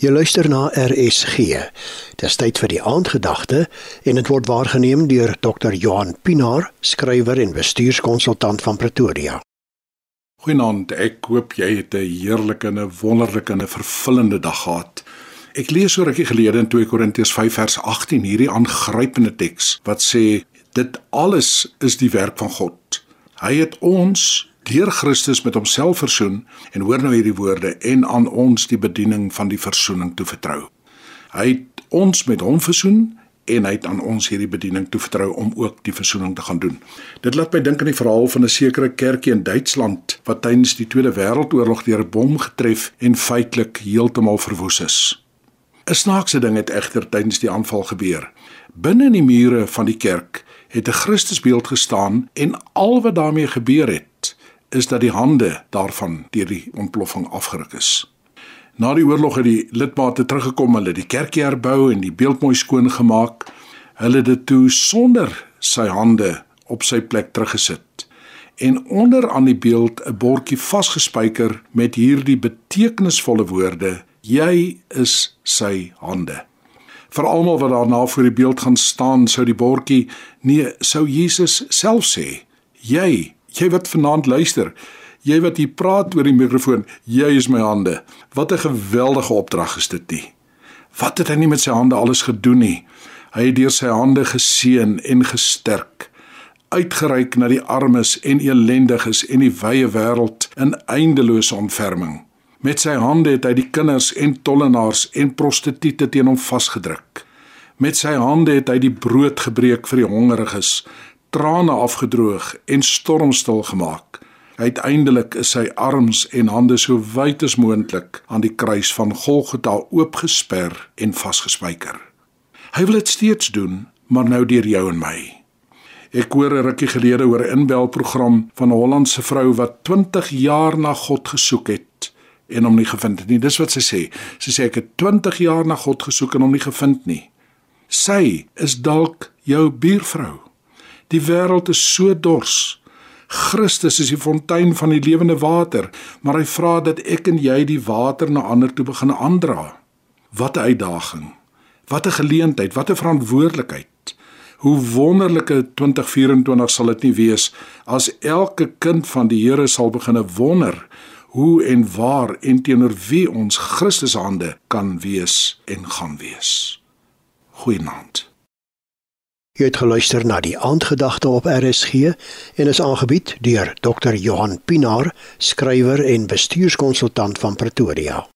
Jy luister na RSG. Dis tyd vir die aandgedagte en dit word waargeneem deur Dr. Johan Pinaar, skrywer en bestuurskonsultant van Pretoria. Goeienaand, ek hoop jy het 'n heerlike en 'n wonderlike en 'n vervullende dag gehad. Ek lees so rukkie gelede in 2 Korintiërs 5 vers 18 hierdie aangrypende teks wat sê dit alles is die werk van God. Hy het ons deur Christus met homself versoen en hoor nou hierdie woorde en aan ons die bediening van die versoening toe vertrou. Hy het ons met hom versoen en hy het aan ons hierdie bediening toe vertrou om ook die versoening te gaan doen. Dit laat my dink aan die verhaal van 'n sekere kerkie in Duitsland wat tydens die Tweede Wêreldoorlog deur 'n bom getref en feitelik heeltemal verwoes is. 'n Snaakse ding het egter tydens die aanval gebeur. Binne in die mure van die kerk het 'n Christusbeeld gestaan en al wat daarmee gebeur het, is dat die hande daarvan deur die ontploffing afgeruk is. Na die oorlog het die lidmate teruggekom, hulle die kerkie herbou en die beeld mooi skoon gemaak. Hulle het dit toe sonder sy hande op sy plek teruggesit. En onder aan die beeld 'n bordjie vasgespijker met hierdie betekenisvolle woorde: Jy is sy hande. Vir almal wat daarna voor die beeld gaan staan, sou die bordjie nee, sou Jesus self sê: Jy Jy wat vanaand luister, jy wat hier praat oor die mikrofoon, jy is my hande. Wat 'n geweldige opdrag is dit nie. Wat het hy nie met sy hande alles gedoen nie? Hy het deur sy hande geseën en gesterk, uitgereik na die armes en elendiges en die wye wêreld in eindelose ontferming. Met sy hande het hy die kinders en tollenaars en prostituie teen hom vasgedruk. Met sy hande het hy die brood gebreek vir die hongeriges, trane afgedroog en stormstil gemaak. Uiteindelik is sy arms en hande so wyd as moontlik aan die kruis van Golgotha oopgesper en vasgespijker. Hy wil dit steeds doen, maar nou deur jou en my. Ek hoor 'n rukkie gelede oor 'n inbelprogram van 'n Hollandse vrou wat 20 jaar na God gesoek het en hom nie gevind het nie. Dis wat sy sê. Sy sê ek het 20 jaar na God gesoek en hom nie gevind nie. Sy is dalk jou buurvrou. Die wêreld is so dors. Christus is die fontein van die lewende water, maar hy vra dat ek en jy die water na ander toe begin aandra. Wat 'n uitdaging. Wat 'n geleentheid, wat 'n verantwoordelikheid. Hoe wonderlike 2024 sal dit nie wees as elke kind van die Here sal begine wonder hoe en waar en teenoor wie ons Christus hande kan wees en gaan wees. Goeienaand. Jy het geluister na die aandgedagte op RSG en is aangebied deur Dr. Johan Pinaar, skrywer en bestuurskonsultant van Pretoria.